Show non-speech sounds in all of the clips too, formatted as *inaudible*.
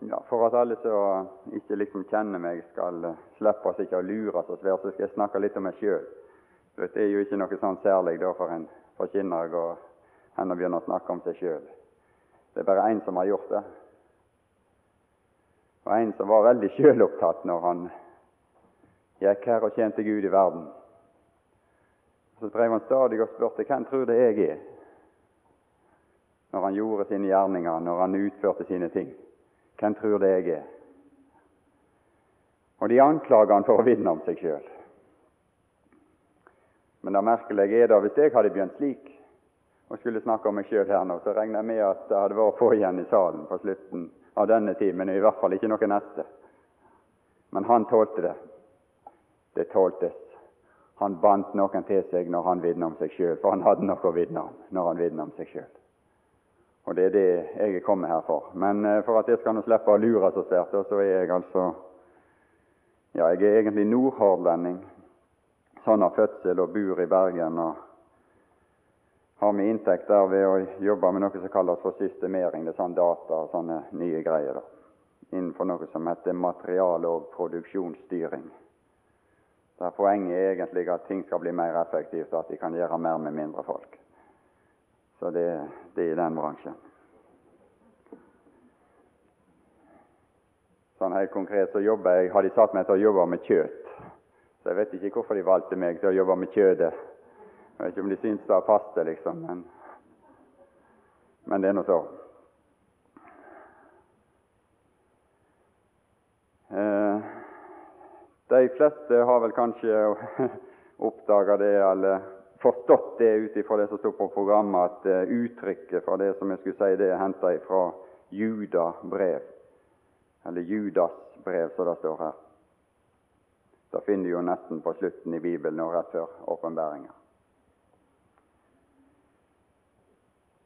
ja, For at alle som ikke liksom kjenner meg, skal slippe oss ikke å lure så svært, så skal jeg snakke litt om meg sjøl. Det er jo ikke noe sånn særlig da for en forkynner å gå hen og begynne å snakke om seg sjøl. Det er bare én som har gjort det. Og en som var veldig sjølopptatt når han gikk her og tjente Gud i verden. Så drev han stadig og spurte hvem tror det jeg er, når han gjorde sine gjerninger, når han utførte sine ting. Hvem tror det jeg er? Og de anklager han for å vinne om seg sjøl. Men det merkelige er da hvis jeg hadde begynt slik og skulle snakke om meg sjøl her nå, så regner jeg med at det hadde vært få igjen i salen på slutten av denne timen, og i hvert fall ikke noe neste. Men han tålte det. Det tåltes. Han bandt noen til seg når han vitnet om seg sjøl, for han hadde noe å vitne om når han vitnet om seg sjøl. Og det er det jeg er kommet her for. Men uh, for at jeg skal nå slippe å lure så svært, så er jeg altså Ja, jeg er egentlig nordhordlending, sånn av fødsel, og bor i Bergen. og har vi inntekt der ved å jobbe med noe som kalles for systemering. Det er sånn data og sånne nye greier. da, Innenfor noe som heter materiale- og produksjonsstyring. Der Poenget er egentlig at ting skal bli mer effektivt, og at de kan gjøre mer med mindre folk. Så det, det er i den bransjen. Sånn helt konkret så jobber jeg, har de satt meg til å jobbe med kjøtt. Så jeg vet ikke hvorfor de valgte meg til å jobbe med kjødet. Jeg vet ikke om de syns det passer, liksom, men, men det er nå så. Eh, de fleste har vel kanskje *laughs* oppdaga det, eller forstått det ut ifra det som står på programmet, at uh, uttrykket fra det som jeg skulle si, det er henta fra Juda brev, eller Judas brev, som det står her. Det finner du jo nesten på slutten i Bibelen og rett før åpenbæringa.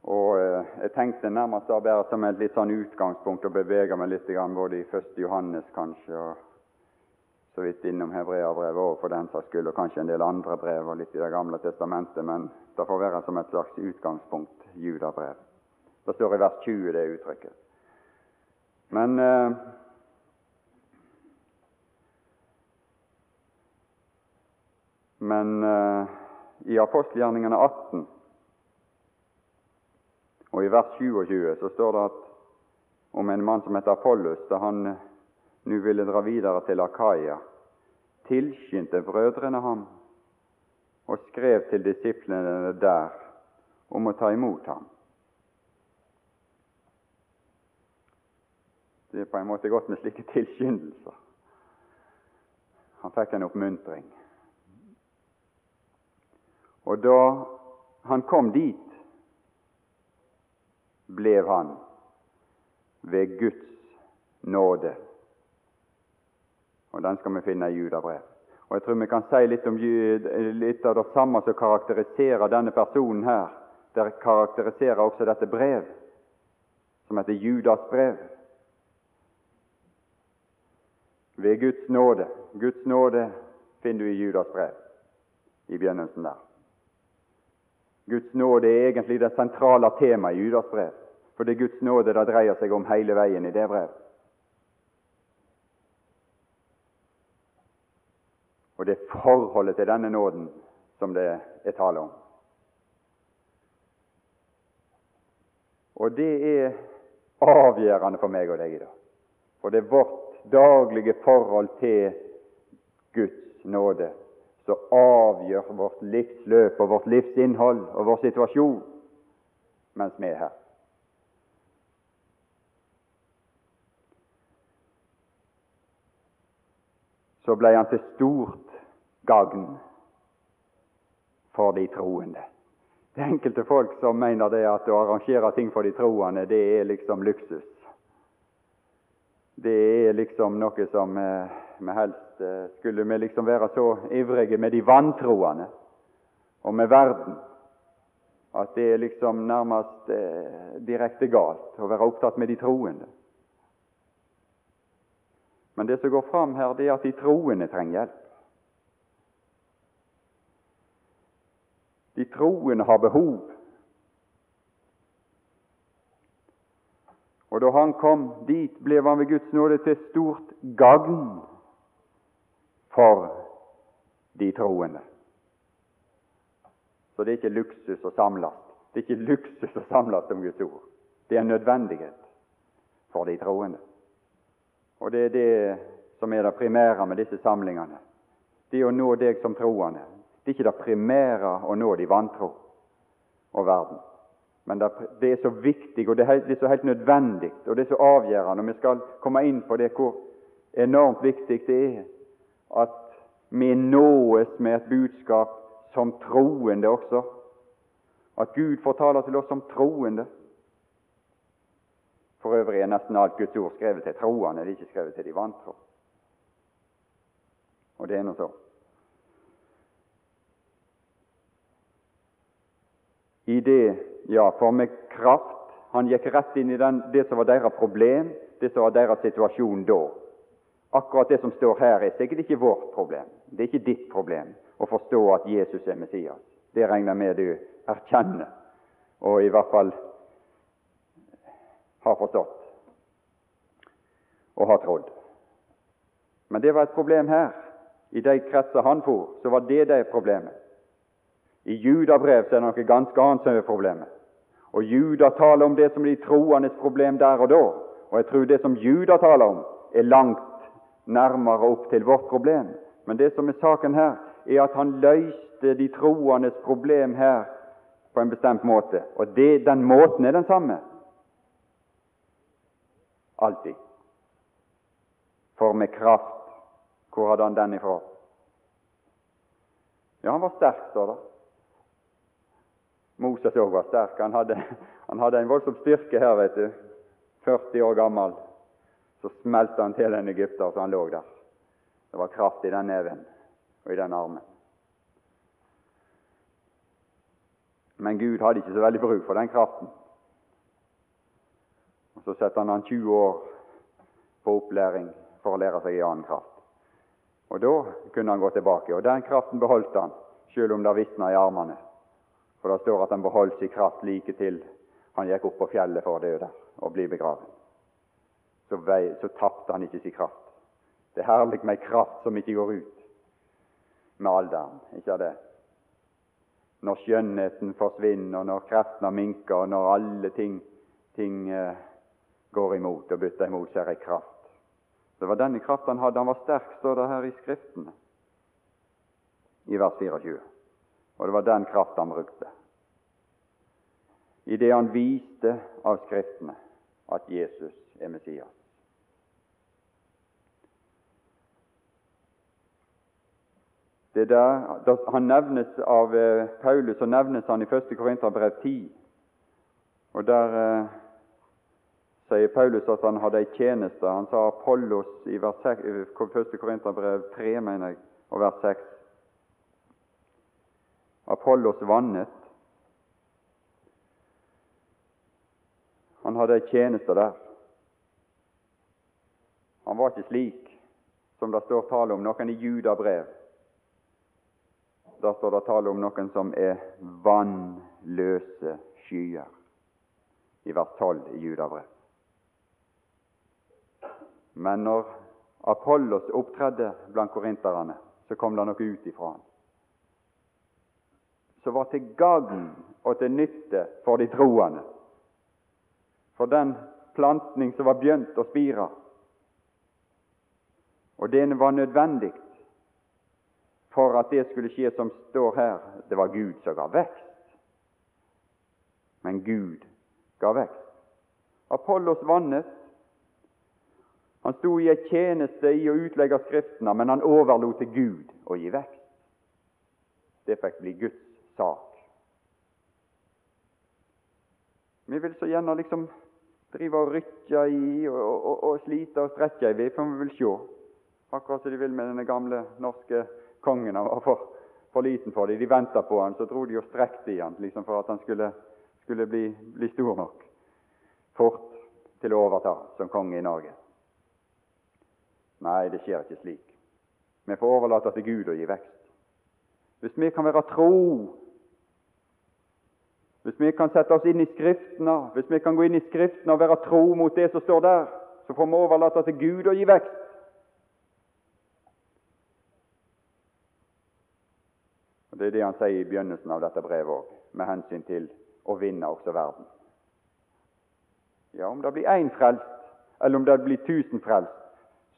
Og eh, Jeg tenkte nærmest da bare som et litt sånn utgangspunkt å bevege meg litt både i 1. Johannes kanskje, og så vidt innom Hebreabrevet òg for den saks skyld, og kanskje en del andre brev og litt i Det gamle testamentet, men det får være som et slags utgangspunkt Judabrev. Det står i vers 20, det uttrykket. Men eh, Men eh, i apostelgjerningene 18 og I vers 27 så står det at om en mann som heter Apollos, da han nå ville dra videre til Akaia, tilskyndte brødrene ham og skrev til disiplene der om å ta imot ham. Det er på en måte godt med slike tilskyndelser. Han fikk en oppmuntring. Og da han kom dit, ble han ved Guds nåde. Og Den skal vi finne i Judabrev. Og Jeg tror vi kan si litt om litt av det samme som karakteriserer denne personen her. Det karakteriserer også dette brev, som heter Judas brev. Ved Guds nåde. Guds nåde finner du i Judas brev, i begynnelsen der. Guds nåde er egentlig det sentrale temaet i Judas brev. For det er Guds nåde det dreier seg om hele veien i det brevet. Og det er forholdet til denne nåden som det er tale om. Og det er avgjørende for meg og deg i dag. For det er vårt daglige forhold til Guds nåde som avgjør vårt livsløp og vårt livsinnhold og vår situasjon mens vi er her. Så ble han til stort gagn for de troende. Det er enkelte folk som mener det at å arrangere ting for de troende, det er liksom luksus. Det er liksom noe som eh, vi helst eh, skulle vi liksom være så ivrige med de vantroende og med verden at det er liksom nærmest eh, direkte galt å være opptatt med de troende. Men det som går fram her, det er at de troende trenger hjelp. De troende har behov. Og da han kom dit, ble han ved Guds nåde til stort gagn for de troende. Så det er ikke luksus å samles. Det er ikke luksus å samles om Guds ord. Det er en nødvendighet for de troende. Og det er det som er det primære med disse samlingene. Det å nå deg som troende. Det er ikke det primære å nå de vantro og verden. Men det er så viktig, og det er så helt nødvendig, og det er så avgjørende. Og vi skal komme inn på det hvor enormt viktig det er at vi nåes med et budskap som troende også. At Gud fortaler til oss som troende. For øvrig er nesten alt Guds ord skrevet til troende, det er ikke skrevet til de vantro. Og det er nå så. I det, ja, for med kraft Han gikk rett inn i den, det som var deres problem, det som var deres situasjon da. Akkurat det som står her, er sikkert ikke vårt problem. Det er ikke ditt problem å forstå at Jesus er Messias. Det regner jeg med du erkjenner, og i hvert fall har forstått og har trodd. Men det var et problem her. I de kretser han for, så var det det problemet. I Judabrev er det noe ganske annet som er problemet. Og Juda taler om det som de troendes problem der og da. Og jeg tror det som Juda taler om, er langt nærmere opp til vårt problem. Men det som er saken her, er at han løste de troendes problem her på en bestemt måte. Og det, den måten er den samme. Alltid. For med kraft Hvor hadde han den ifra? Ja, han var sterk, står det. Moses òg var sterk. Han hadde, han hadde, en voldsom styrke her, vet du. 40 år gammel. Så smelte han til en egypter så han lå der. Det var kraft i den neven og i den armen. Men Gud hadde ikke så veldig bruk for den kraften. Og Så setter han han 20 år på opplæring for å lære seg en annen kraft. Og Da kunne han gå tilbake, og den kraften beholdt han, selv om det visna i armene. For det står at han beholdt sin kraft like til han gikk opp på fjellet for å dø der og bli begravet. Så, så tapte han ikke sin kraft. Det er herlig med ei kraft som ikke går ut med alderen. Ikke det? Når skjønnheten forsvinner, når kreftene minker, og når alle ting, ting uh, går imot og bytter imot, så er det kraft. Det var denne kraften han hadde. Han var sterk, står det her i Skriftene, i vers 24. Og det var den kraft han brukte. I det han viste av Skriftene at Jesus er Messias. Det der, han nevnes Av eh, Paulus og nevnes han i 1. Korinterbrev 10. Og Der eh, sier Paulus at han hadde ei tjeneste. Han sa Apollos i vers 6, 1. Korinterbrev 3, mener jeg, og vers 6. Apollos vannet. Han hadde ei tjeneste der. Han var ikke slik som det står tale om noen i Judabrev da står det tale om noen som er vannløse skyer, i vers 12 i Judabrev. Men når Apollos opptredde blant korinterne, så kom det noe ut ifra han som var til gagn og til nytte for de troende. For den plantning som var begynt å spire. Og det var nødvendig for at det skulle skje som står her. Det var Gud som ga vekst. Men Gud ga vekst. Apollos vannet. Han sto i en tjeneste i å utlegge Skriftene, men han overlot til Gud å gi vekst. Det fikk bli Guds sak. Vi vil så gjerne liksom drive og rykke i og, og, og slite og strekke i, for vi vil se. Akkurat som de vil med denne gamle norske kongen var for, for liten for dem. De venta på han, så dro de og strekte i han liksom for at han skulle, skulle bli, bli, stor nok fort til å overta som konge i Norge. Nei, det skjer ikke slik. Vi får overlate til Gud å gi vekst. Hvis vi kan være tro Hvis vi kan sette oss inn i Skriftene, hvis vi kan gå inn i Skriftene og være tro mot det som står der, så får vi overlate til Gud å gi vekst. Og Det er det han sier i begynnelsen av dette brevet òg, med hensyn til å vinne også verden. Ja, om det blir én frelst, eller om det blir tusen frelst,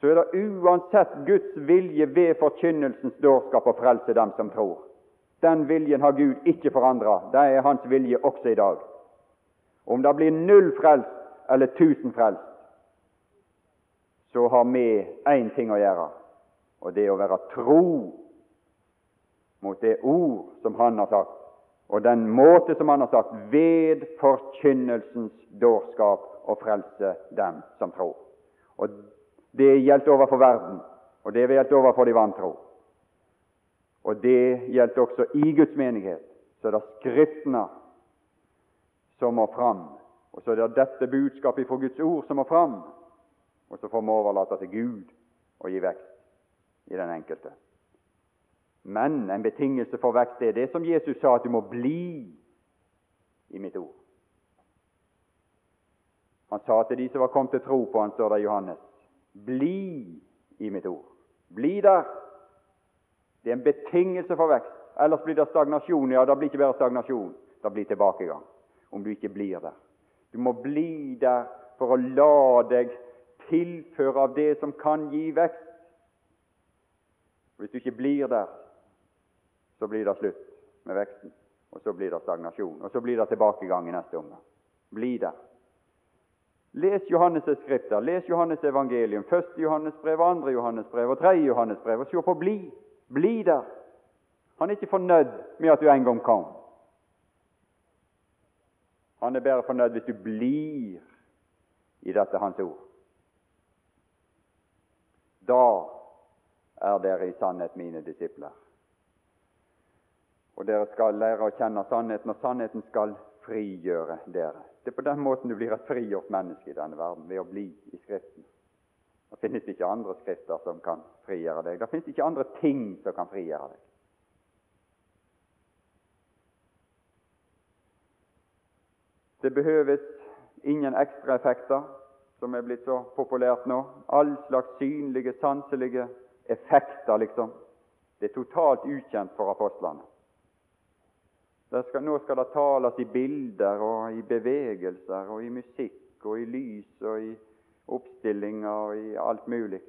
så er det uansett Guds vilje ved forkynnelsens dårskap å frelse dem som tror. Den viljen har Gud ikke forandra. Det er Hans vilje også i dag. Om det blir null frelst eller tusen frelst, så har vi én ting å gjøre, og det er å være tro mot det ord som Han har sagt, og den måte som Han har sagt, ved forkynnelsens dårskap å frelse dem som tror. Og Det gjelder overfor verden, og det gjelder overfor de vantro. Og det gjelder også i Guds menighet. Så det er det Skriftene som må fram, og så er det dette budskapet fra Guds ord som må fram. Og så får vi overlate til Gud å gi vekst i den enkelte. Men en betingelse for vekst er det som Jesus sa, at du må bli i mitt ord. Han sa til de som var kommet til tro på han, står det i Johannes, bli i mitt ord. Bli der. Det er en betingelse for vekst. Ellers blir det stagnasjon. Ja, det blir ikke bare stagnasjon, det blir tilbakegang om du ikke blir der. Du må bli der for å la deg tilføre av det som kan gi vekst. Hvis du ikke blir der, så blir det slutt med veksten, og så blir det stagnasjon. Og så blir det tilbakegang i neste omgang. Bli der. Les Johannes' skrifter, les Johannes' evangelium, første Johannes brev, andre Johannes brev og tredje Johannes brev, og se på bli. Bli der. Han er ikke fornøyd med at du en gang kom. Han er bare fornøyd hvis du blir i dette Hans ord. Da er dere i sannhet mine disipler. Og dere skal lære å kjenne sannheten, og sannheten skal frigjøre dere. Det er på den måten du blir et frigjort menneske i denne verden, ved å bli i Skriften. Det finnes ikke andre skrifter som kan frigjøre deg. Det finnes ikke andre ting som kan frigjøre deg. Det behøves ingen ekstraeffekter, som er blitt så populært nå. All slags synlige, sanselige effekter, liksom. Det er totalt ukjent for apostlene. Skal, nå skal det tales i bilder og i bevegelser og i musikk og i lys og i oppstillinger og i alt mulig.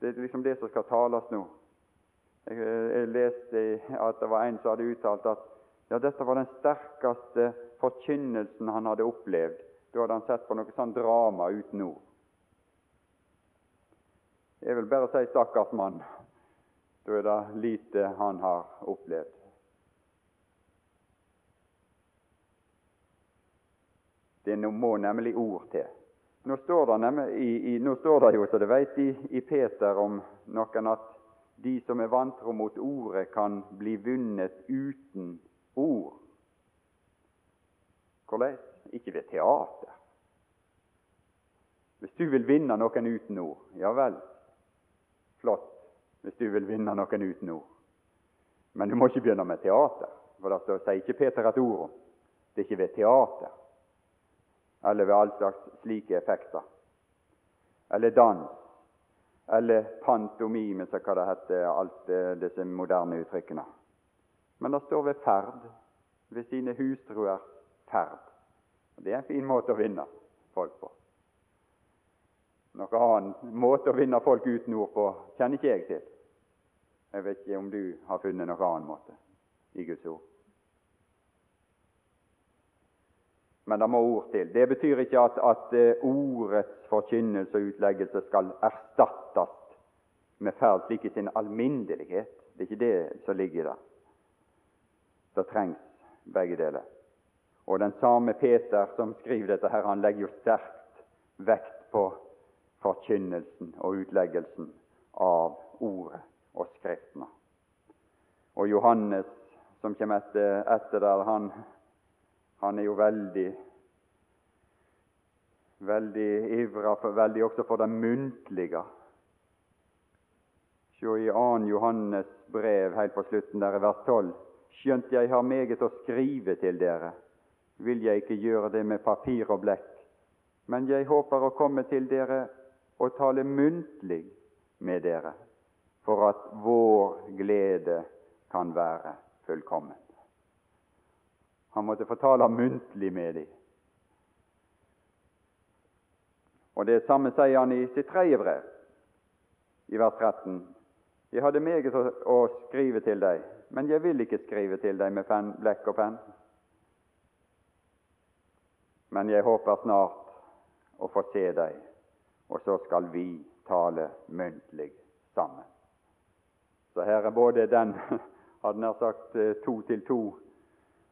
Det er liksom det som skal tales nå. Jeg, jeg leste at det var en som hadde uttalt at ja, dette var den sterkeste forkynnelsen han hadde opplevd. Da hadde han sett på noe sånn drama uten ord. Jeg vil bare si 'stakkars mann'. Da er det lite han har opplevd. Det må nemlig ord til. Nå står det, nemlig, i, i, nå står det jo, så det vet de, i Peter om noen, at de som er vantro mot ordet, kan bli vunnet uten ord. Hvordan? Ikke ved teater. Hvis du vil vinne noen uten ord, ja vel, flott hvis du vil vinne noen uten ord. Men du må ikke begynne med teater, for det sier ikke Peter et ord om. Det er ikke ved teater eller ved all slags slike effekter. Eller dans, eller pantomime, som det heter, alt disse moderne uttrykkene. Men det står ved ferd, ved sine hustruer ferd. Det er en fin måte å vinne folk på. Noen annen måte å vinne folk uten ord på kjenner ikke jeg til. Jeg vet ikke om du har funnet noen annen måte i Guds ord. Men det må ord til. Det betyr ikke at, at eh, ordets forkynnelse og utleggelse skal erstattes med ferd slik i sin alminnelighet. Det er ikke det som ligger der. Det trengs begge deler. Og den samme Peter som skriver dette, her, han legger jo sterkt vekt på forkynnelsen og utleggelsen av ordet og Skriftene. Og Johannes, som kommer etter, etter der, han han er jo veldig veldig ivra veldig også for det muntlige. Se i 2. Johannes brev helt på slutten der i vers 12. skjønt jeg har meget å skrive til dere, vil jeg ikke gjøre det med papir og blekk, men jeg håper å komme til dere og tale muntlig med dere, for at vår glede kan være fullkommen. Han måtte fortale muntlig med dem. Og Det samme sier han i sitt tredje brev, i vers 13. Jeg hadde meget å skrive til deg, men jeg vil ikke skrive til deg med pen, blekk og penn. Men jeg håper snart å få se deg, og så skal vi tale muntlig sammen. Så her er både den *laughs* hadde nær sagt eh, to til to,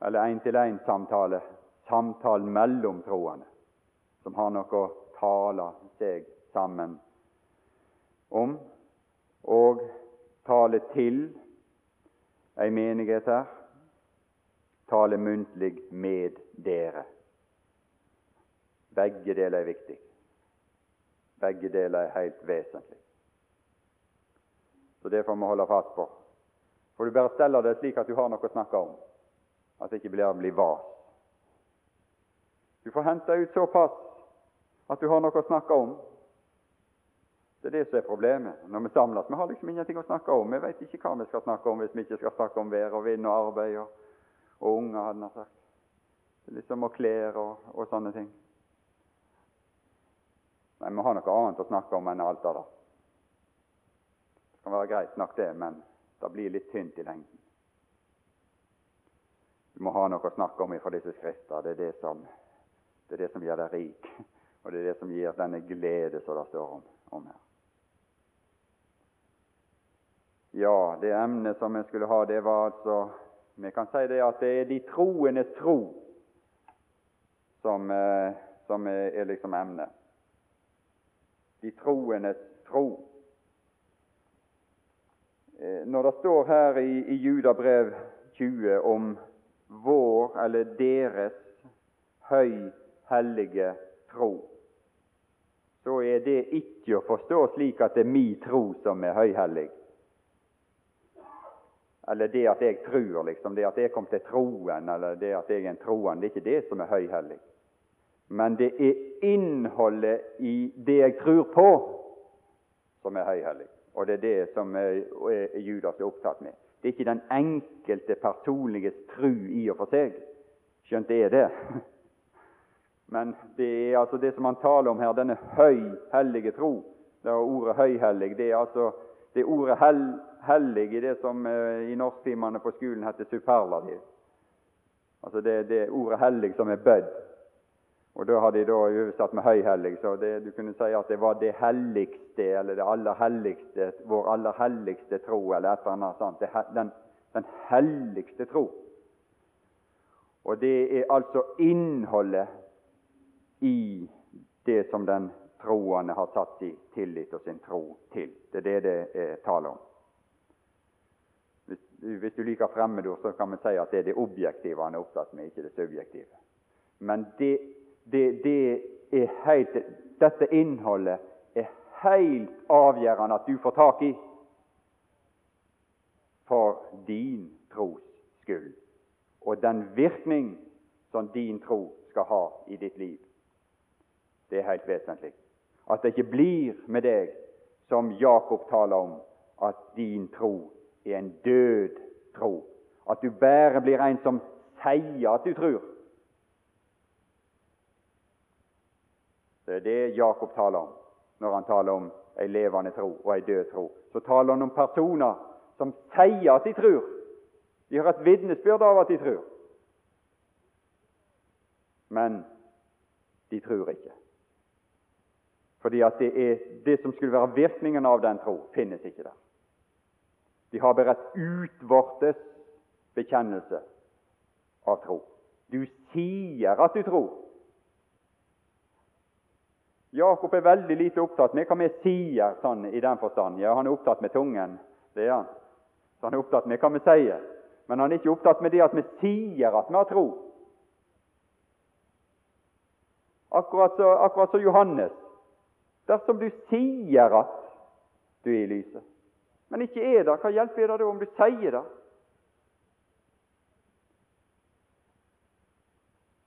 eller én-til-én-samtale, samtalen mellom troende, som har noe å tale seg sammen om, og tale til ei menighet her, tale muntlig med dere. Begge deler er viktig. Begge deler er helt vesentlig. Så det får vi holde fast på. For du bare steller det slik at du har noe å snakke om, at det ikke blir, blir vas. Du får hente ut såpass at du har noe å snakke om. Det er det som er problemet når vi samles. Vi har liksom ingenting å snakke om. Vi vet ikke hva vi skal snakke om hvis vi ikke skal snakke om vær og vind og arbeid og, og unger, hadde han sagt. Liksom og klær og, og sånne ting. Men vi har noe annet å snakke om enn alt det der. Det kan være greit nok, det, men det blir litt tynt i lengden. Du må ha noe å snakke om fra disse skrifter. Det er det som, det er det som gjør deg rik, og det er det som gir denne glede som det står om, om her. Ja, det emnet som jeg skulle ha, det var altså Vi kan si det at det er de troendes tro som, eh, som er liksom emnet. De troendes tro. Eh, når det står her i, i Judabrev 20 om vår, eller deres, høy, hellige tro, så er det ikke å forstå slik at det er min tro som er høyhellig eller det at jeg tror, liksom, det at jeg kom til troen, eller det at jeg er en troen. det er ikke det som er høyhellig. Men det er innholdet i det jeg tror på, som er høyhellig. Og det er det som Judas er opptatt med. Det er ikke den enkelte personliges tru i og for seg, skjønt det er det. *laughs* Men det er altså det som han taler om her, denne høyhellige tro. Det er ordet høyhellig. Det er altså det ordet hell, hellig i det som eh, i norsktimene på skolen heter superlativ. Altså det, det ordet 'hellig' som er bødd. Og Da har de da oversatt med 'høyhellig'. Så det, du kunne si at det var det helligste, eller det aller helligste, vår aller helligste tro, eller et eller annet sånt. Den, den helligste tro. Og det er altså innholdet i det som den troende har satt sin tillit og sin tro til. Det er det det er tale om. Hvis du liker fremmedord, så kan vi si at det er det objektive han er opptatt med, ikke det subjektive. Men det, det, det er helt, dette innholdet er helt avgjørende at du får tak i for din tros skyld, og den virkning som din tro skal ha i ditt liv. Det er helt vesentlig. At det ikke blir med deg som Jakob taler om, at din tro er en død tro. At du bare blir en som sier at du tror. Det er det Jakob taler om når han taler om ei levende tro og ei død tro. Så taler han om personer som sier at de tror. De har et vitnesbyrd av at de tror. Men de tror ikke. Fordi at det, er, det som skulle være virkningen av den tro, finnes ikke der. De har bare et utvortes bekjennelse av tro. Du sier at du tror. Jakob er veldig lite opptatt med hva vi sier sånn i den forstand. Ja, han er opptatt med tungen, det er han. Så han er opptatt med hva vi sier. Men han er ikke opptatt med det at vi sier at vi har tro. Akkurat så, akkurat så Johannes dersom du sier at du er i lyset, men ikke er det, hva hjelper det da om du sier det?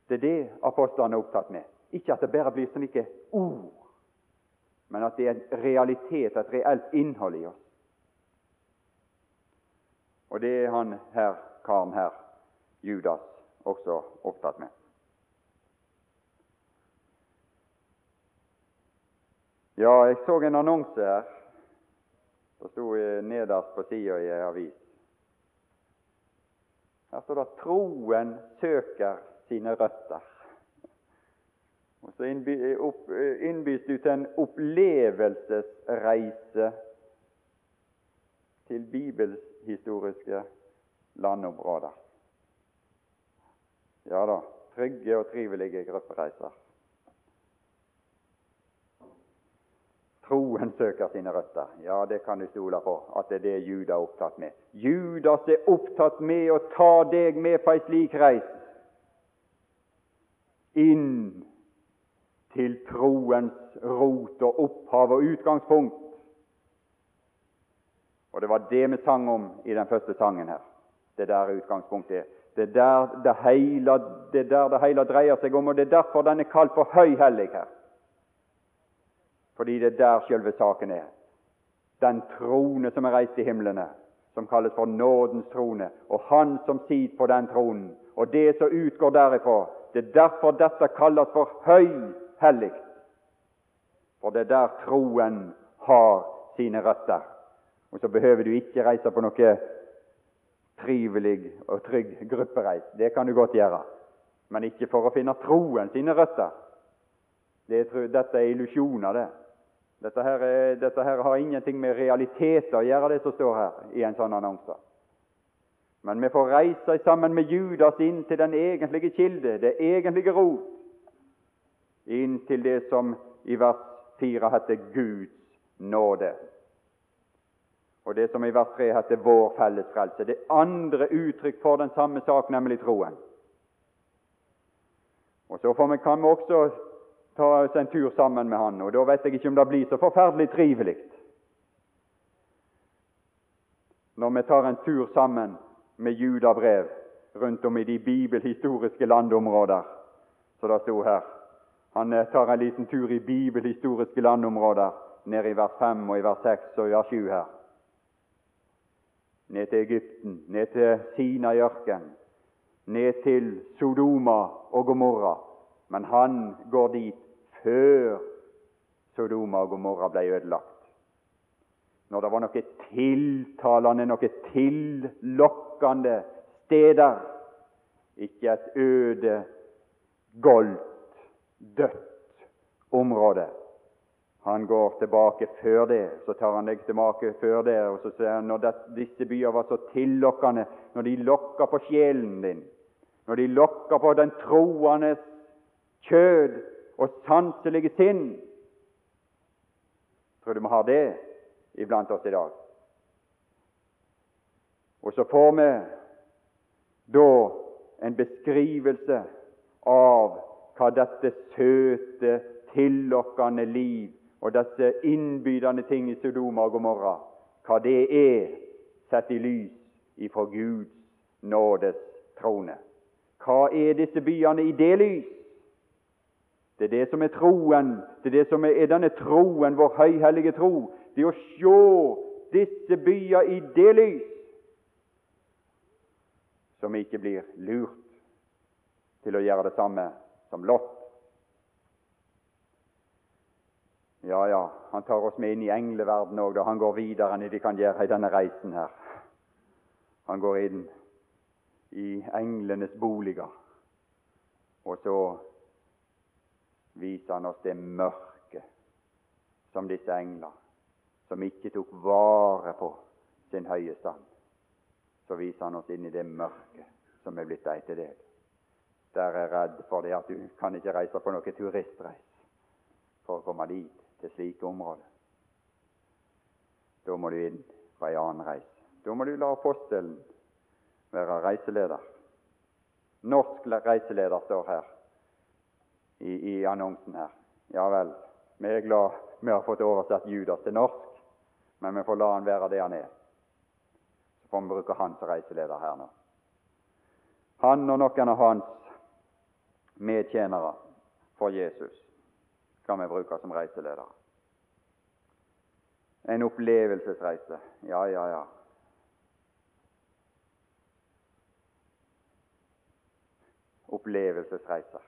Det er det apostlene er opptatt med. Ikke at det bare blir slike ord, men at det er en realitet, et reelt innhold i oss. Og det er han her, karen her, Judas, også opptatt med. Ja, jeg så en annonse her. Det sto nederst på sida i ei avis. Her står det 'Troen søker sine røtter'. Og Så innbys du til en opplevelsesreise til bibelhistoriske landområder. Ja da, trygge og trivelige gruppereiser. Troen søker sine røtter. Ja, det kan du stole på, at det er det Juda er opptatt med. Judas er opptatt med å ta deg med på ei slik reis inn til troens rot og opphav og utgangspunkt. Og Det var det vi sang om i den første sangen her. Det der utgangspunktet er. Det er det det, der det hele dreier seg om, og det er derfor den er kalt for høyhellig her. Fordi det er der selve saken er. Den trone som er reist i himlene, som kalles for nådens trone, og Han som sitter på den tronen, og det som utgår derifra. Det er derfor dette kalles for høyhellig. For det er der troen har sine røtter. Og så behøver du ikke reise på noe trivelig og trygg gruppereis. Det kan du godt gjøre, men ikke for å finne troen sine røtter. Det, dette er illusjoner, det. Dette her, dette her, har ingenting med realiteter å gjøre, det som står her i en sånn annonse. Men vi får reise sammen med Judas inn til den egentlige kilde, det egentlige rot, inn til det som i vers 4 heter Guds nåde, og det som i vers 3 heter vår felles frelse. Det andre uttrykk for den samme sak, nemlig troen. Og Så vi, kan vi også ta oss en tur sammen med han, og da vet jeg ikke om det blir så forferdelig trivelig når vi tar en tur sammen med judabrev rundt om i de bibelhistoriske landområder, som det sto her. Han eh, tar en liten tur i bibelhistoriske landområder, ned i vers 5 og i vers 6 og i vers 7 her. Ned til Egypten, ned til Sinai-ørkenen, ned til Sodoma og Gomorra. Men han går dit før Sodoma og Gomorra ble ødelagt. Når det var noe tiltalende, noe tillokkende steder, ikke et øde, goldt, dødt område. Han går tilbake før det, så tar han deg tilbake før det, og så sier han når det, disse byer var så tillokkende, når de lokka på sjelen din, når de lokka på den troende kjød og sanselige sinn. Tror du vi har det iblant oss i dag? Og så får vi da en beskrivelse av hva dette søte, tillokkende liv og disse innbydende ting i Sodoma og Gomorra, hva det er sett i lys ifra Guds nådes trone. Hva er disse byene i det lys? Det er det som er troen, det er det som er denne troen, vår høyhellige tro. Det er å se disse byer i det lys, vi ikke blir lurt til å gjøre det samme som Lot. Ja, ja, han tar oss med inn i engleverden òg, da han går videre enn de kan gjøre i denne reisen her. Han går inn i englenes boliger, og så viser han oss det mørke som disse engler, som ikke tok vare på sin høye stand. Så viser han oss inn i det mørket som er blitt deg til del. Der er redd for det at du kan ikke reise på noe turistreis for å komme dit, til slike områder. Da må du inn på ei annen reis. Da må du la apostelen være reiseleder. Norsk reiseleder står her i, i annonsen her. Ja vel, vi er glad vi har fått oversatt Judas til norsk, men vi får la han være det han er. Så får vi bruke han som reiseleder her nå. Han og noen av hans medtjenere for Jesus kan vi bruke som reiseledere. En opplevelsesreise. Ja, ja, ja. Opplevelsesreiser.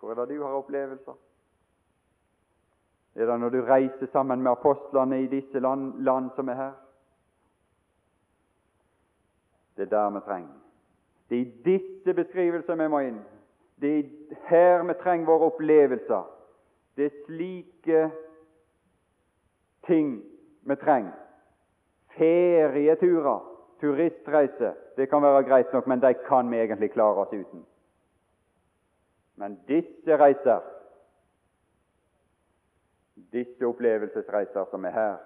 Hvor er det du har opplevelser? Er det når du reiser sammen med apostlene i disse land, land som er her? Det er der vi trenger. Det er i disse beskrivelser vi må inn. Det er her vi trenger våre opplevelser. Det er slike ting vi trenger. Ferieturer, turistreiser, det kan være greit nok, men de kan vi egentlig klare oss uten. Men disse reiser, disse opplevelsesreiser som er her,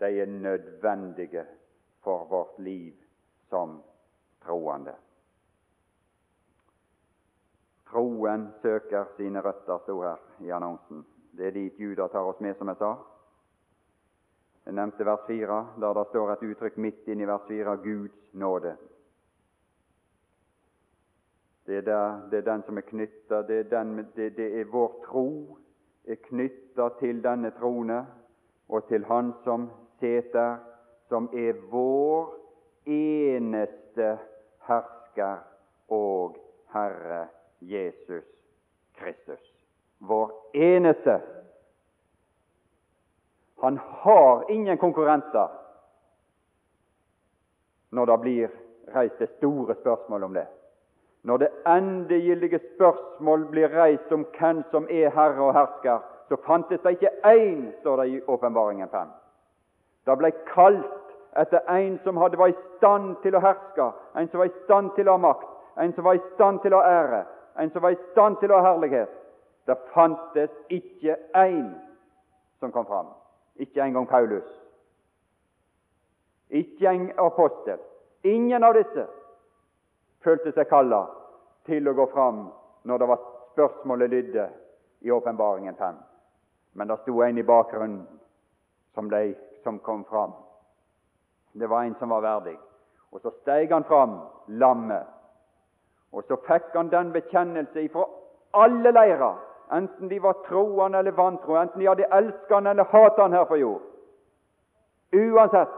de er nødvendige for vårt liv som troende. Troen søker sine røtter, sto her i annonsen. Det er dit Juda tar oss med, som jeg sa. Jeg nevnte vers 4, der det står et uttrykk midt inne i vers 4 Guds nåde. Det er, der, det er den som er knytta det, det, det, er vår tro er knytta til denne trone og til Han som seter, som er vår eneste hersker og Herre Jesus Kristus. Vår eneste. Han har ingen konkurrenter når det blir reist det store spørsmål om det. Når det endegyldige spørsmål blir reist om hvem som er herre og hersker, så fantes det ikke én, står det i Åpenbaringen 5. Det ble kalt etter en som hadde var i stand til å herske, en som var i stand til å ha makt, en som var i stand til å ha ære, en som var i stand til å ha herlighet. Det fantes ikke én som kom fram. Ikke engang Paulus. Ikke en apostel. Ingen av disse følte seg kalla til å gå fram når det var spørsmålet lydde i Åpenbaringen 5. Men det sto en i bakgrunnen som, de, som kom fram. Det var en som var verdig. Og så steg han fram, lammet, og så fikk han den bekjennelse ifra alle leirer, enten de var troende eller vantro, enten de hadde elsket han eller hatet han her på jord. Uansett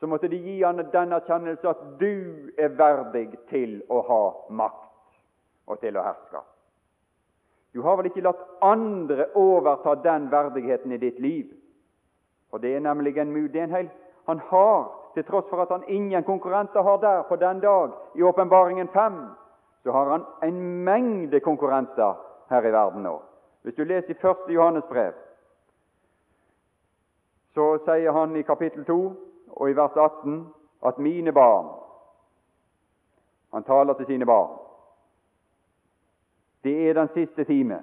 så måtte de gi han den erkjennelse at du er verdig til å ha makt og til å herske. Du har vel ikke latt andre overta den verdigheten i ditt liv? For det er nemlig en mulighet han har, til tross for at han ingen konkurrenter har der på den dag i Åpenbaringen 5 så har han en mengde konkurrenter her i verden nå. Hvis du leser i 1. Johannes brev, så sier han i kapittel 2 og i vers 18 at mine barn Han taler til sine barn. Det er den siste time.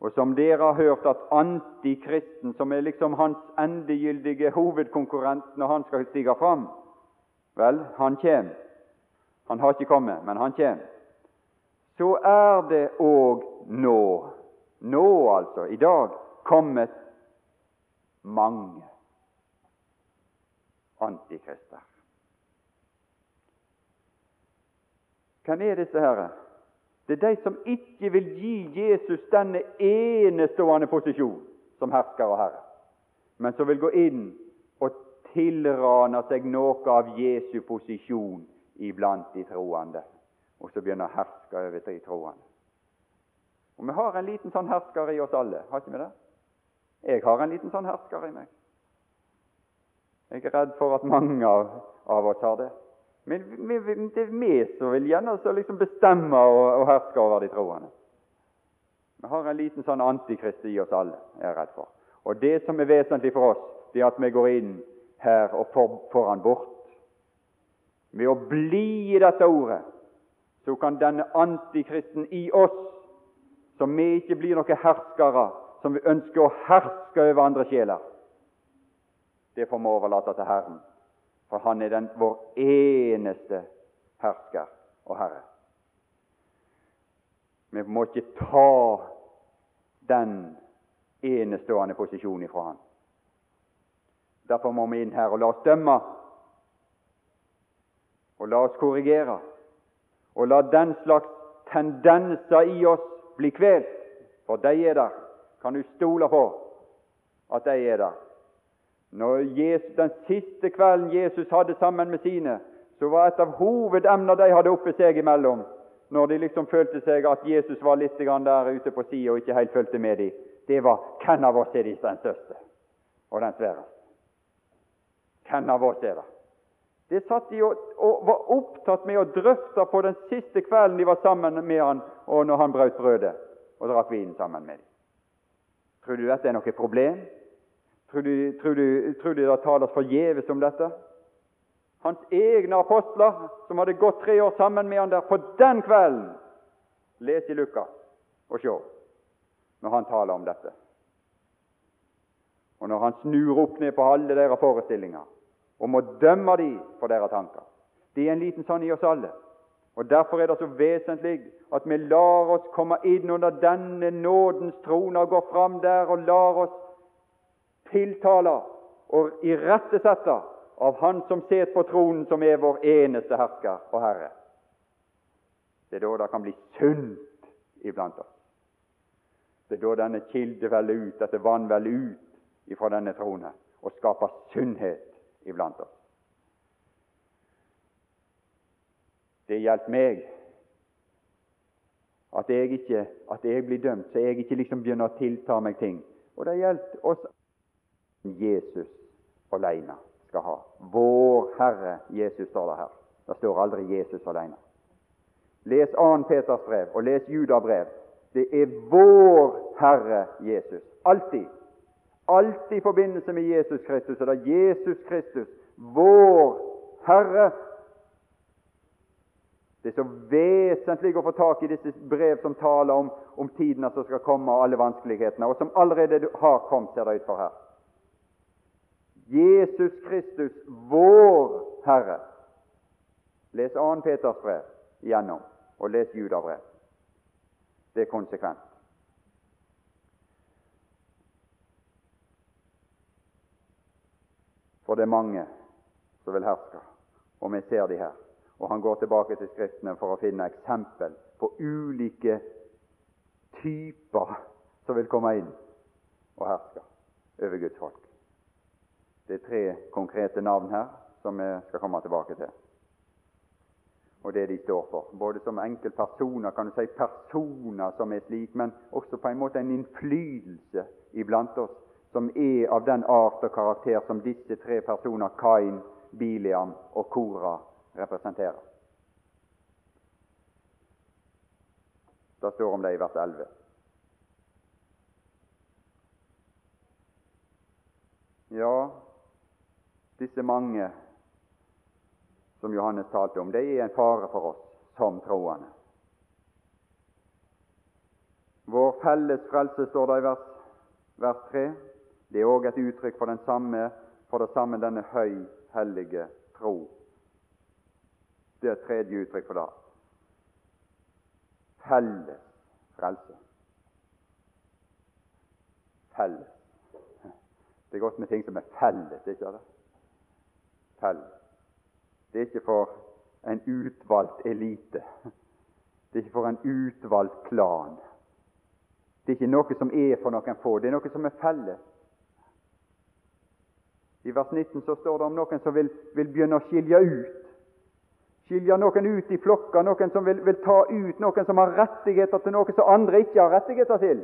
Og som dere har hørt at antikristen, som er liksom hans endegyldige hovedkonkurrent når han skal stige fram Vel, han kommer. Han har ikke kommet, men han kommer så er det òg nå, nå altså, i dag, kommet mange antikrister. Hvem er disse herre? Det er de som ikke vil gi Jesus denne enestående posisjon som hersker og herre, men som vil gå inn og tilrane seg noe av Jesu posisjon iblant de troende og så begynner å herske over de troende. Og Vi har en liten sånn hersker i oss alle, har ikke vi det? Jeg har en liten sånn hersker i meg. Jeg er redd for at mange av, av oss har det. Men vi, det er vi som vil gjerne liksom bestemme og, og, herske over de troende. Vi har en liten sånn antikrist i oss alle, jeg er redd for. Og Det som er vesentlig for oss, det er at vi går inn her og får, får han bort. Ved å bli i dette ordet så kan denne antikristen i oss, som vi ikke blir noen herskere, som vi ønsker å herske over andre sjeler, det får vi overlate til Herren. For Han er den vår eneste hersker og Herre. Vi må ikke ta den enestående posisjonen ifra Han. Derfor må vi inn her og la oss dømme og la oss korrigere og la den slags tendenser i oss bli kvelt, for de er der. Kan du stole på at de er der? Når Jesus, den siste kvelden Jesus hadde sammen med sine, så var et av hovedemnene de hadde oppe seg imellom, når de liksom følte seg at Jesus var litt der ute på sida og ikke helt fulgte med dem, det var hvem av oss er den største og den sværeste? Hvem av oss er det? Det satt de og, og, var opptatt med å drøfte på den siste kvelden de var sammen med han, og når han brøt brødet og drakk vinen sammen med dem. Tror du dette er noe problem? Tror du, tror du, tror du det tales forgjeves om dette? Hans egne apostler, som hadde gått tre år sammen med han der, på den kvelden Les i Lukas og se når han taler om dette. Og når han snur opp ned på alle deres forestillinger og må dømme de for deres tanker. Det er en liten sånn i oss alle. Og Derfor er det så vesentlig at vi lar oss komme inn under denne nådens trone og går fram der og lar oss tiltale og irettesette av Han som sitter på tronen, som er vår eneste hersker og Herre. Det er da det kan bli sunt iblant oss. Det er da denne kilde veller ut, dette vann veller ut ifra denne trone og skaper sunnhet iblant oss. Det gjaldt meg at jeg ikke at jeg blir dømt, så jeg ikke liksom begynner å tilta meg ting. Og det gjelder oss Jesus alene skal ha. Vår Herre Jesus står det her. Det står aldri Jesus alene. Les 2. Peters brev og les Judabrev. Det er vår Herre Jesus. Alltid. Alltid i forbindelse med Jesus Kristus. Og er Jesus Kristus, vår Herre. Det er så vesentlig å få tak i disse brev som taler om, om tidene som skal komme, og alle vanskelighetene, og som allerede har kommet, ser det ut for her. Jesus Kristus, vår Herre. Les 2. Peters brev igjennom, og les Judabrev. Det er konsekvent. For det er mange som vil herske, og vi ser de her. Og han går tilbake til Skriftene for å finne eksempel på ulike typer som vil komme inn og herske over Guds folk. Det er tre konkrete navn her som vi skal komme tilbake til. Og det de står for. Både som enkeltpersoner, kan du si personer som er slik, men også på en måte en innflytelse iblant oss som er av den art og karakter som disse tre personer, Kain, Biliam og Kora, representerer. Det står om det i vers 11. Ja, disse mange som Johannes talte om, de er en fare for oss som troende. Vår felles frelse, står det i vers, vers 3. Det er òg et uttrykk for, samme, for det samme denne høy, hellige tro. Det er et tredje uttrykk for det. Felles frelse. Felles. Det er godt med ting som er felles, ikke det? felles. Det er ikke for en utvalgt elite. Det er ikke for en utvalgt klan. Det er ikke noe som er for noen få. Det er noe som er felles. I vers 19 så står det om noen som vil, vil begynne å skilje ut. Skilje noen ut i flokker, noen som vil, vil ta ut noen som har rettigheter til noe som andre ikke har rettigheter til.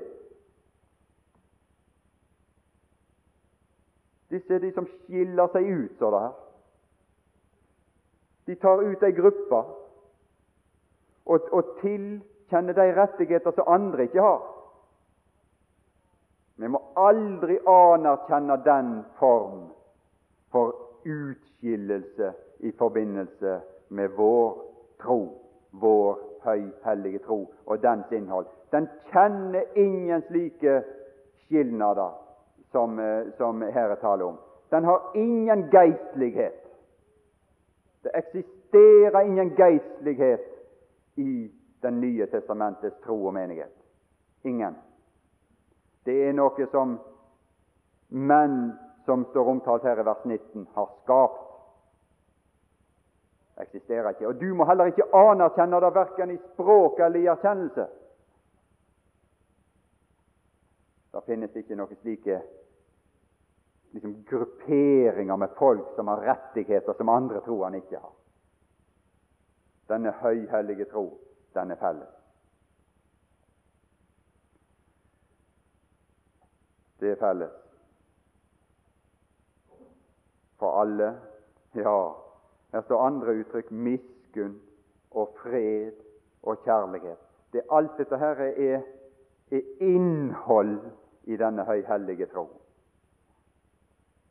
Disse er de som skiller seg ut, står det her. De tar ut ei gruppe og, og tilkjenner de rettigheter som andre ikke har. Vi må aldri anerkjenne den form for utskillelse i forbindelse med vår tro, vår høyhellige tro og dens innhold. Den kjenner ingen slike skilnader som, eh, som her er tale om. Den har ingen geistlighet. Det eksisterer ingen geistlighet i Den nye testamentets tro og menighet. Ingen. Det er noe som menn som står omtalt her i vers 19, har skapt. eksisterer ikke. Og du må heller ikke anerkjenne det verken i språk eller i erkjennelse. Det finnes ikke noen slike liksom, grupperinger med folk som har rettigheter som andre han ikke har. Denne høyhellige tro, den er felles. Det er felles for alle. Ja, her står andre uttrykk miskunn og fred og kjærlighet. Det, alt dette her er, er innhold i denne høyhellige tro.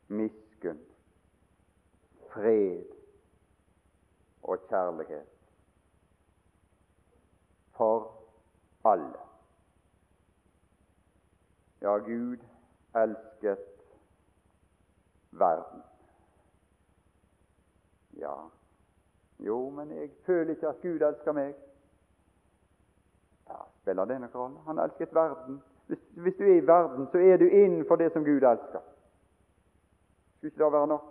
Miskunn, fred og kjærlighet for alle. Ja, Gud elsket verden. Ja, jo, men jeg føler ikke at Gud elsker meg. Ja, Spiller det noen rolle? Han elsket verden. Hvis, hvis, du er i verden, så er du innenfor det som Gud elsker. Skulle ikke det være nok?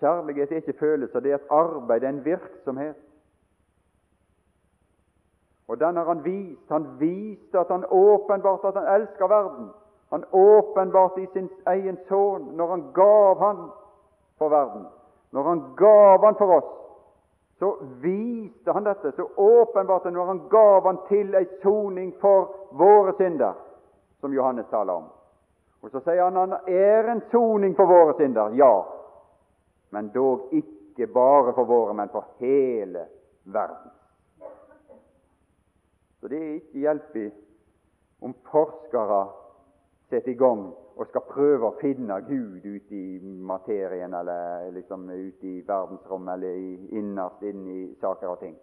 Kjærlighet er ikke følelser, det er et arbeid, det er en virksomhet. Og den har han vist. Han viste at han åpenbart at han elsker verden. Han åpenbarte i sin egen sønn når han gav han for verden. Når han gav han for oss, så viste han dette så åpenbart når han gav han til ei soning for våre synder, som Johannes taler om. Og Så sier han han er en soning for våre synder, ja, men dog ikke bare for våre, men for hele verden. Så det er ikke hjelp i om forskere setter i gang og skal prøve å finne Gud ute i materien eller liksom ute i verdensrommet eller innerst inne i saker og ting.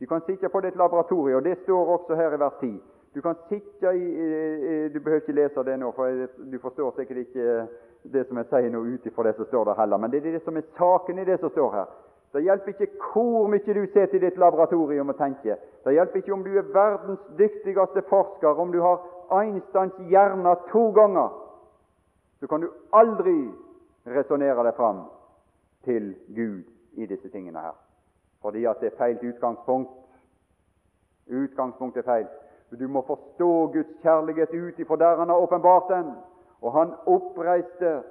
Du kan sitte på ditt laboratorium, og det står også her i vers 10. Du kan sitte i, Du behøver ikke lese det nå, for du forstår sikkert ikke det som jeg sier nå ut ifra det som står der heller. Men det er det som er saken i det som står her. Det hjelper ikke hvor mye du sitter i ditt laboratorium og tenker. Det hjelper ikke om du er verdens dyktigste forsker, om du har Einsteins hjerne to ganger. Så kan du aldri resonnere deg fram til Gud i disse tingene her. Fordi at det er feil utgangspunkt. Utgangspunktet er feil. Du må forstå Guds kjærlighet ut ifra der Han har åpenbart den. Og Han oppreiste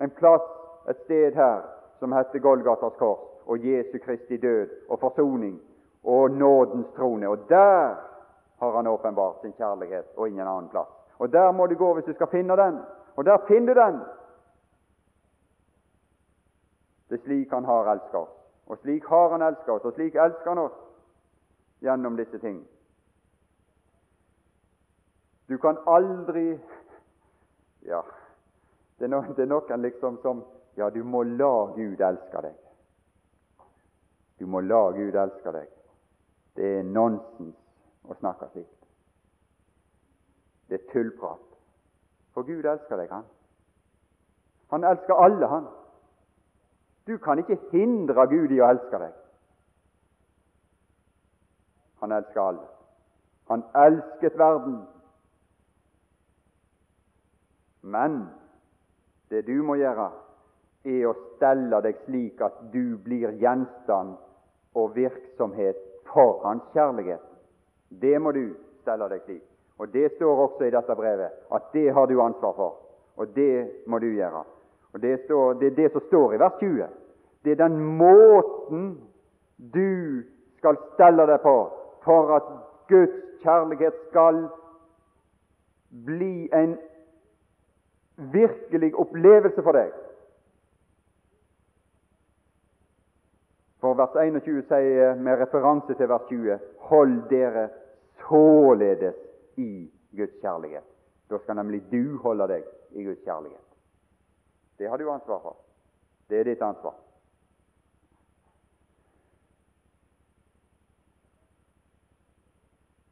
en plass, et sted her, som heter Golgatas kors og Jesu Kristi død og forsoning og nådens trone. Og der har han åpenbart sin kjærlighet og ingen annen plass. Og der må du gå hvis du skal finne den. Og der finner du den. Det er slik han har elsket oss. Og slik har han elsket oss, og slik elsker han oss gjennom disse ting. Du kan aldri Ja, det er, no, det er noen liksom som Ja, du må la Gud elske deg. Du må la Gud elske deg. Det er nonsens å snakke slikt. Det er tullprat. For Gud elsker deg, han. Han elsker alle, han. Du kan ikke hindre Gud i å elske deg. Han elsker alle. Han elsket verden. Men det du må gjøre, er å stelle deg slik at du blir gjenstand og virksomhet for Hans kjærlighet. Det må du stelle deg slik. Og Det står også i dette brevet at det har du ansvar for, og det må du gjøre. Og Det, står, det er det som står i vers 20. Det er den måten du skal stelle deg på for at Guds kjærlighet skal bli en virkelig opplevelse for deg. For vers 21 sier med referanse til vers 20 Hold dere således i Guds kjærlighet. Da skal nemlig du holde deg i Guds kjærlighet. Det har du ansvar for. Det er ditt ansvar.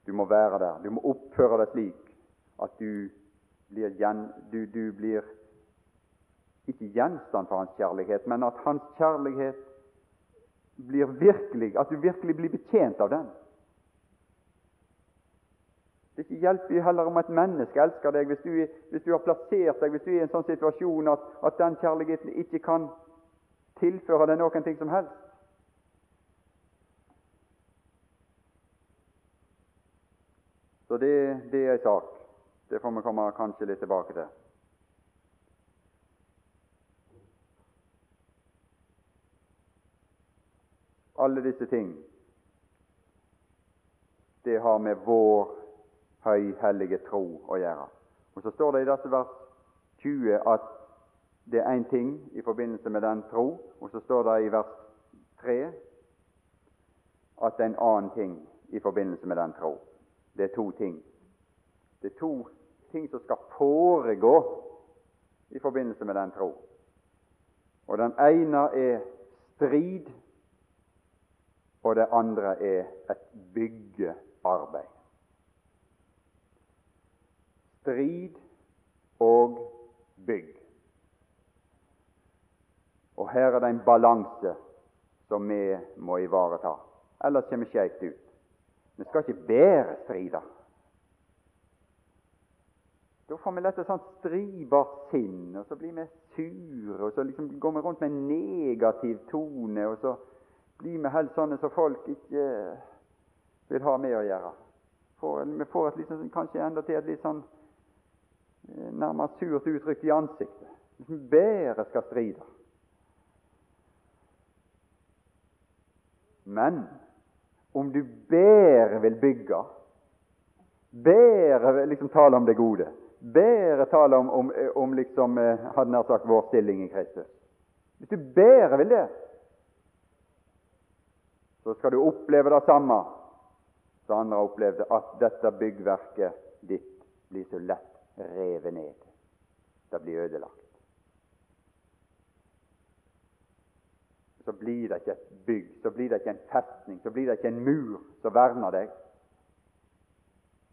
Du må være der. Du må oppføre deg slik at du blir, gjen, du, du blir ikke gjenstand for hans kjærlighet, men at hans kjærlighet blir virkelig, at du virkelig blir betjent av den. Det ikke hjelper heller om et menneske elsker deg hvis du, hvis du, har plassert deg hvis du er i en sånn situasjon at, at den kjærligheten ikke kan tilføre deg noen ting som helst. Så det, det er en sak. Det får vi komme kanskje litt tilbake til. Alle disse ting, det har med vår høyhellige tro å gjøre. Og Så står det i dette vers 20 at det er én ting i forbindelse med den tro, og så står det i vers 3 at det er en annen ting i forbindelse med den tro. Det er to ting. Det er to ting som skal foregå i forbindelse med den tro. Og Den ene er strid, og det andre er et byggearbeid. Strid og bygg. Og her er det en balanse som vi må ivareta, ellers kommer vi skeivt ut. Vi skal ikke bære strider. Da får vi lett et sånt stribart sinn, og så blir vi sure, og så liksom går vi rundt med en negativ tone, og så blir med helt sånne som folk ikke vil ha med å gjøre. For, vi får et liksom, kanskje enda til et litt sånn eh, nærmest surt uttrykk i ansiktet. Liksom bedre skal stride. Men om du bedre vil bygge, bedre liksom tale om det gode, bedre tale om, om, om liksom, eh, hadde nær sagt vår stilling i Kristus Hvis du bedre vil det, så skal du oppleve det samme som andre har opplevd, at dette byggverket ditt blir så lett revet ned. Det blir ødelagt. så blir det ikke et bygg, så blir det ikke en festning, så blir det ikke en mur som verner deg.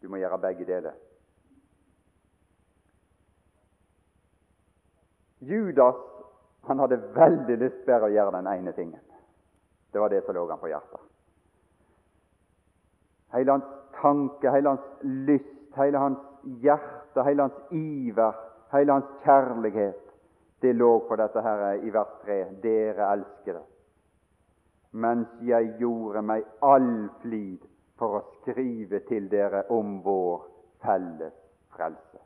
Du må gjøre begge deler. Judas han hadde veldig lyst til å gjøre den ene tingen. Det var det som lå han på hjertet. Hele hans tanke, hele hans lyst, hele hans hjerte, hele hans iver, hele hans kjærlighet det lå på dette her i vers 3. Dere elskede. Mens jeg gjorde meg all flid for å skrive til dere om vår felles frelse.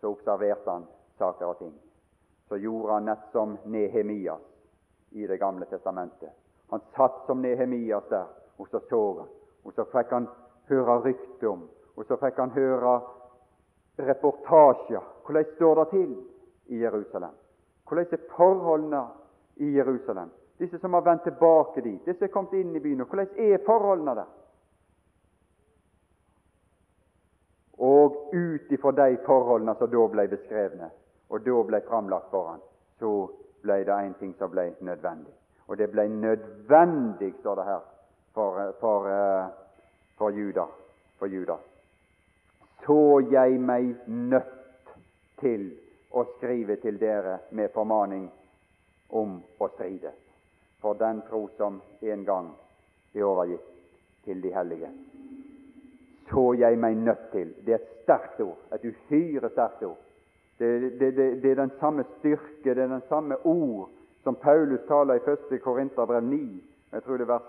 Så observerte han saker og ting. Så gjorde han nett som Nehemias i Det gamle testamentet. Han satt som Nehemias der, og så så han. Og så fikk han høre rykte om, og så fikk han høre reportasjer. Hvordan står det til i Jerusalem? Hvordan er forholdene i Jerusalem? Disse som har vendt tilbake dit, disse som er kommet inn i byen. Hvordan er forholdene der? Og ut ifra de forholdene som da ble beskrevne, og da ble framlagt for han, så ble det en ting som ble nødvendig. Og det ble nødvendig, står det her, for, for, eh, for, Juda, for Judas så jeg meg nødt til å skrive til dere med formaning om å stride for den tro som en gang er overgitt til de hellige. Så jeg meg nødt til. Det er et sterkt ord, et uhyre sterkt ord. Det, det, det, det, er den samme styrke, det er den samme ord som Paulus taler i 1. Korinterbrev 9, jeg tror det er vers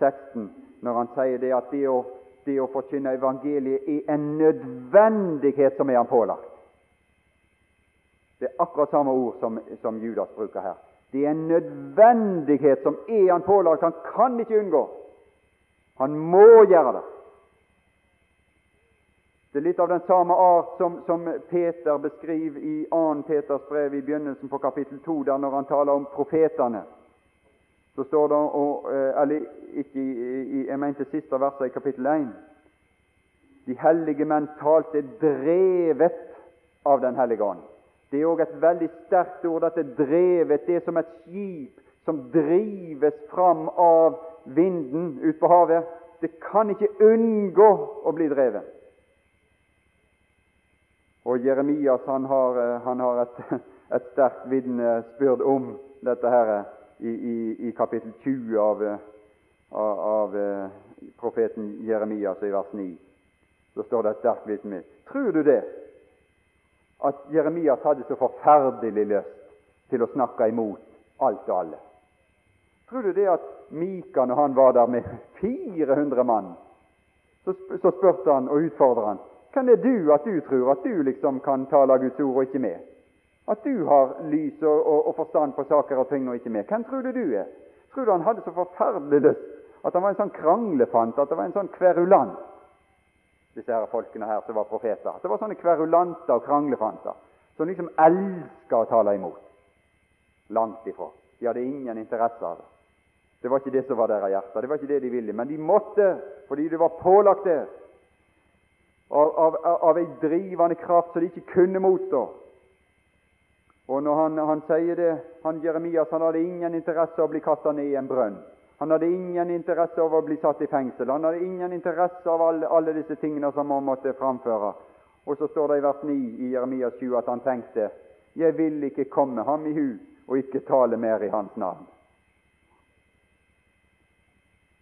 16, når han sier det at det å det å forkynne evangeliet er en nødvendighet som er han pålagt. Det er akkurat samme ord som, som Judas bruker her. Det er en nødvendighet som er han pålagt. Han kan ikke unngå. Han må gjøre det. Det er litt av den samme art som, som Peter beskriver i 2. Peters brev i begynnelsen på kapittel 2, der når han taler om profetene så står det og, eh, eller ikke i, Jeg mente siste verset i kapittel 1. De hellige menn talte drevet av Den hellige ånd. Det er òg et veldig sterkt ord, dette drevet. Det er som et skip som drives fram av vinden ut på havet. Det kan ikke unngå å bli drevet. Og Jeremias han har, eh, han har et, *laughs* et sterkt vitnesbyrd om dette her i, i, i kapittel 20 av, eh, av, av eh, profeten Jeremias i vers 9. Så står det et sterkt vitne. Tror du det? at Jeremias hadde så forferdelig lyst til å snakke imot alt og alle. Tror du det at Mika, når han var der med 400 mann, så, så spurte han og utfordret han Hvem er du at du tror at du liksom kan tale Guds ord og ikke med? At du har lys og, og, og forstand på saker og ting og ikke med? Hvem tror du du er? Tror du han hadde så forferdelig lyst at han var en sånn kranglefant, at det var en sånn kverulant? Disse her folkene her som var profeter. At det var sånne kverulanter og kranglefanter som liksom elska å tale imot. Langt ifra. De hadde ingen interesse av det. Det var ikke det som var deres hjerte. Det var ikke det de ville. Men de måtte, fordi det var pålagt det, av, av, av ei drivende kraft som de ikke kunne motstå. Og når han, han sier det, han Jeremias han hadde ingen interesse av å bli kasta ned i en brønn. Han hadde ingen interesse av å bli satt i fengsel. Han hadde ingen interesse av alle, alle disse tingene som han måtte framføre. Og så står det i vers 9 i Jeremias 20 at han tenkte jeg vil ikke komme ham i hu og ikke tale mer i hans navn.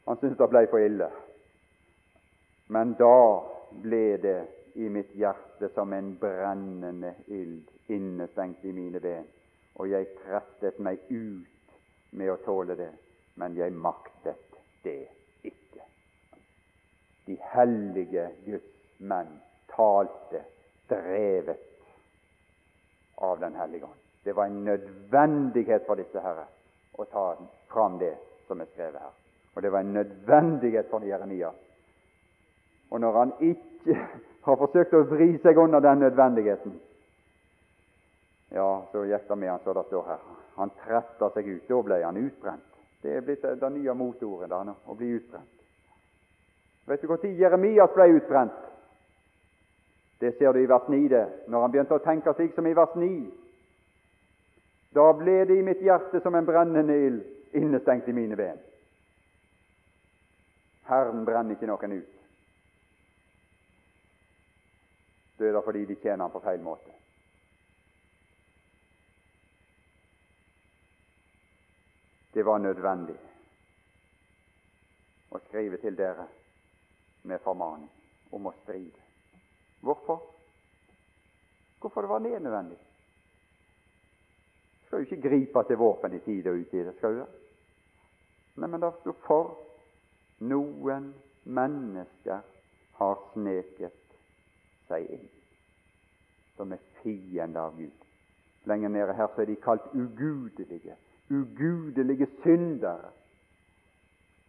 Han syntes det ble for ille. Men da ble det i mitt hjerte som en brennende ild innestengt i mine ben, og jeg trettet meg ut med å tåle det, men jeg maktet det ikke. De hellige Guds menn talte drevet av Den hellige ånd. Det var en nødvendighet for disse herrer å ta fram det som er skrevet her. Og det var en nødvendighet for Jeremia. Og når han ikke *laughs* har forsøkt å vri seg under den nødvendigheten, ja, så gikk det med han så det står her. Han tretta seg ut. Da ble han utbrent. Det er blitt det nye motordet da, å bli utbrent. Vet du når Jeremias ble utbrent? Det ser du i vers 9, det. Når han begynte å tenke slik som i vers 9. Da ble det i mitt hjerte som en brennende ild innestengt i mine ben. Herren brenner ikke noen ut. Er fordi de tjener ham på feil måte. Det var nødvendig å skrive til dere med formaning om å stride. Hvorfor? Hvorfor det var nødvendig? Skal jo ikke gripe til våpen i tide og utide, skal du det? Nei, men det sto for noen mennesker har sneket seg inn, som er fiender av Gud. Lenger nede her så er de kalt ugudelige, ugudelige syndere.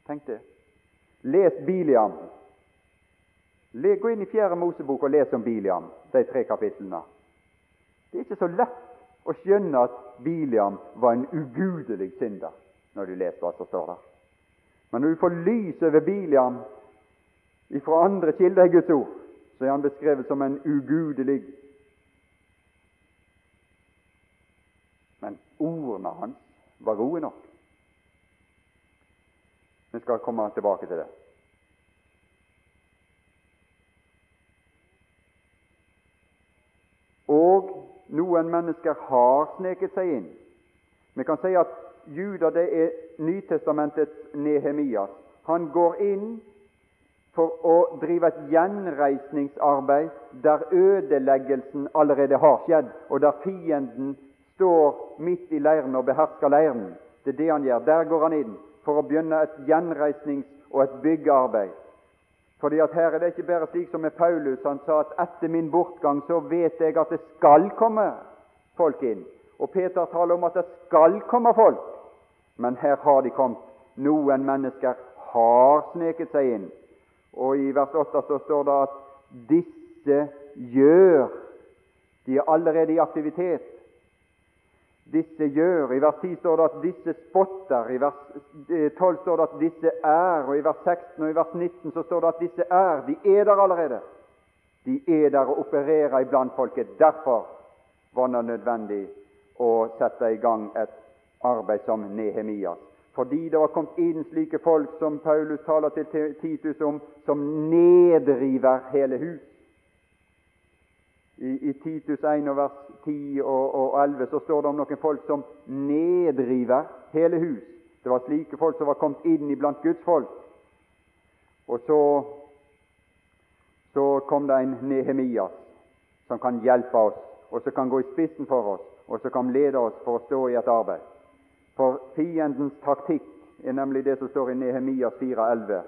Tenk det. Les Biliam. Gå inn i Fjerde Mosebok og les om Biliam, de tre kapitlene. Det er ikke så lett å skjønne at Biliam var en ugudelig synder, når du leser hva som står der. Men når du får lys over Biliam ifra andre kilder i Guds ord, så er han beskrevet som en ugudelig. Men ordene hans var gode nok. Vi skal komme tilbake til det. Og noen mennesker har sneket seg inn. Vi kan si at Juda det er Nytestamentets Nehemias. Han går inn for å drive et gjenreisningsarbeid der ødeleggelsen allerede har skjedd, og der fienden står midt i leiren og behersker leiren. Det er det han gjør. Der går han inn for å begynne et gjenreisnings- og et byggearbeid. Fordi at Her er det ikke bare slik som med Paulus. Han sa at etter min bortgang så vet jeg at det skal komme folk inn. Og Peter taler om at det skal komme folk. Men her har de kommet. Noen mennesker har sneket seg inn. Og i vers 8 så står det at disse gjør De er allerede i aktivitet. Disse gjør. I vers 10 står det at disse spotter. I vers 12 eh, står det at disse er. Og i vers 16 og i vers 19 så står det at disse er. De er der allerede. De er der og opererer iblant folket. Derfor var det nødvendig å sette i gang et arbeid som Nehemias. Fordi det var kommet inn slike folk som Paulus taler til Titus om, som nedriver hele hus. I, i Titus 1 vers 10 og, og 11 så står det om noen folk som nedriver hele hus. Det var slike folk som var kommet inn iblant Guds folk. Og så, så kom det en Nehemias som kan hjelpe oss og som kan gå i spissen for oss, og som kan lede oss for å stå i et arbeid. For fiendens taktikk er nemlig det som står i Nehemias 4,11.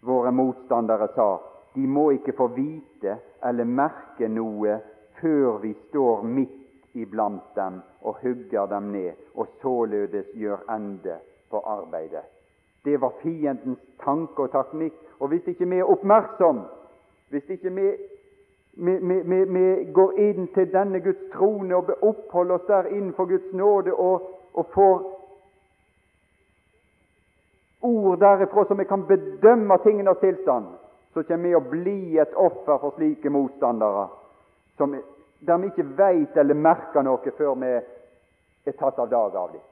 Våre motstandere sa de må ikke få vite eller merke noe før vi står midt iblant dem og hugger dem ned, og således gjør ende på arbeidet. Det var fiendens tanke og taktikk Og hvis ikke vi er oppmerksom, hvis ikke vi, vi, vi, vi går inn til denne Guds trone og oppholder oss der innenfor Guds nåde og, og får ord derifra som vi kan bedømme tingenes tilstand, så kommer vi å bli et offer for slike motstandere som, der vi ikke veit eller merker noe før vi er tatt av dag av dem.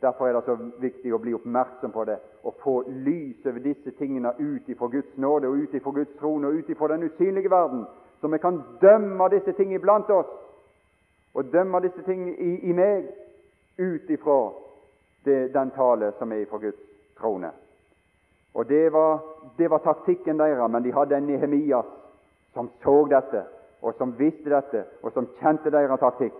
Derfor er det så viktig å bli oppmerksom på det og få lys over disse tingene ut ifra Guds nåde og ut ifra Guds trone og ut ifra den usynlige verden, så vi kan dømme disse tingene iblant oss og dømme disse tingene i, i meg ut ifra den tale som er ifra Guds trone. Og Det var, det var taktikken deres, men de hadde en Nehemias som så dette, og som visste dette, og som kjente deres taktikk,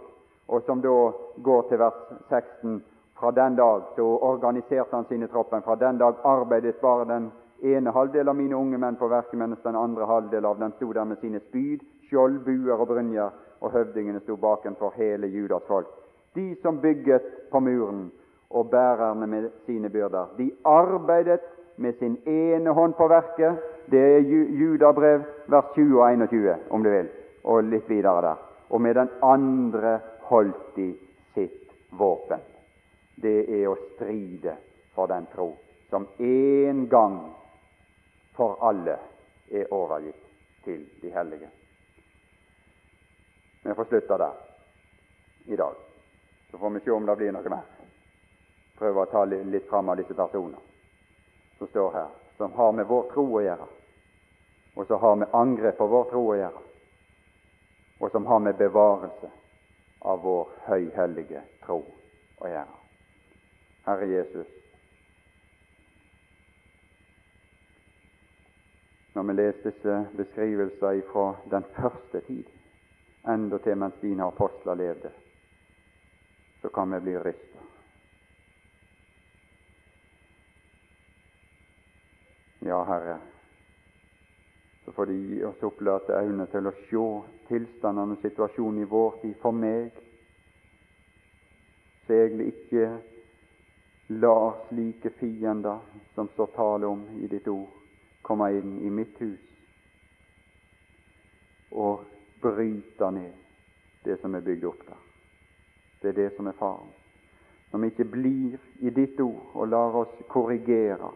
og som da går til vers 16 fra den dag så organiserte han sine tropper. Fra den dag arbeidet bare den ene halvdel av mine unge menn på verket, mens den andre halvdel av dem sto der med sine spyd, skjold, buer og brynjer, og høvdingene sto bakenfor hele Judas folk. De som bygget på muren, og bærerne med sine byrder. De arbeidet med sin ene hånd på verket. Det er Judabrev, vers 20 og 21, om du vil, og litt videre der. Og med den andre holdt de sitt våpen det er å stride for den tro som en gang for alle er overgitt til de hellige. Vi får slutte der i dag. Så får vi se om det blir noe mer. Prøve å ta litt fram av disse personene som står her, som har med vår tro å gjøre, og som har med angrep på vår tro å gjøre, og som har med bevarelse av vår høyhellige tro å gjøre. Herre Jesus. Når vi leser disse beskrivelser fra den første tid, enda til mens dine apostler levde, så kan vi bli rista. Ja, Herre, så får de gi oss opplate øyne til å se tilstandene og situasjonen i vår tid. For meg så jeg ikke La slike fiender som står tale om i ditt ord, komme inn i mitt hus og bryte ned det som er bygd opp der. Det er det som er faren. Når vi ikke blir i ditt ord og lar oss korrigere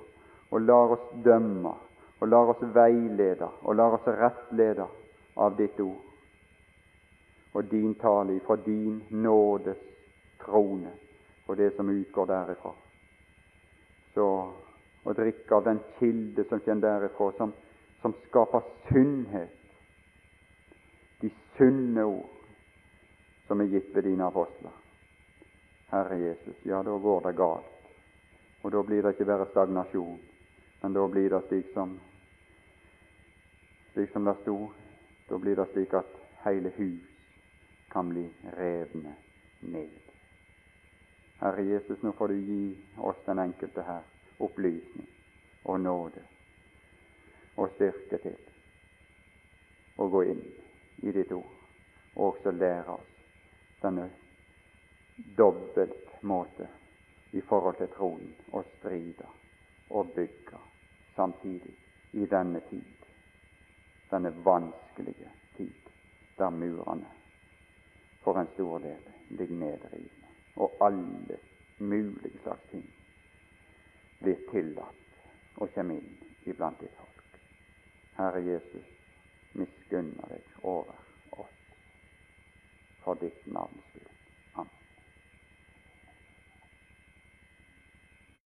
og lar oss dømme og lar oss veilede og lar oss rettlede av ditt ord og din tale ifra din nådes trone og det som utgår derifra. Så å drikke av den kilde som kommer derifra, som, som skaper sunnhet, de sunne ord som er gitt ved dine apostler. Herre Jesus, ja, da går det galt. Og da blir det ikke bare stagnasjon, men da blir det slik som slik som det sto, da blir det slik at hele hus kan bli revne ned. Herre Jesus, nå får du gi oss den enkelte her opplysning og nåde og styrke til å gå inn i ditt ord og også lære oss denne dobbeltmåte i forhold til troen å stride og bygge samtidig i denne tid, denne vanskelige tid, der murene for en stor del ligger nedrivne, og alle mulige slags ting blir tillatt å komme inn iblant ditt folk. Herre Jesus, miskunner deg over for ditt navns skyld.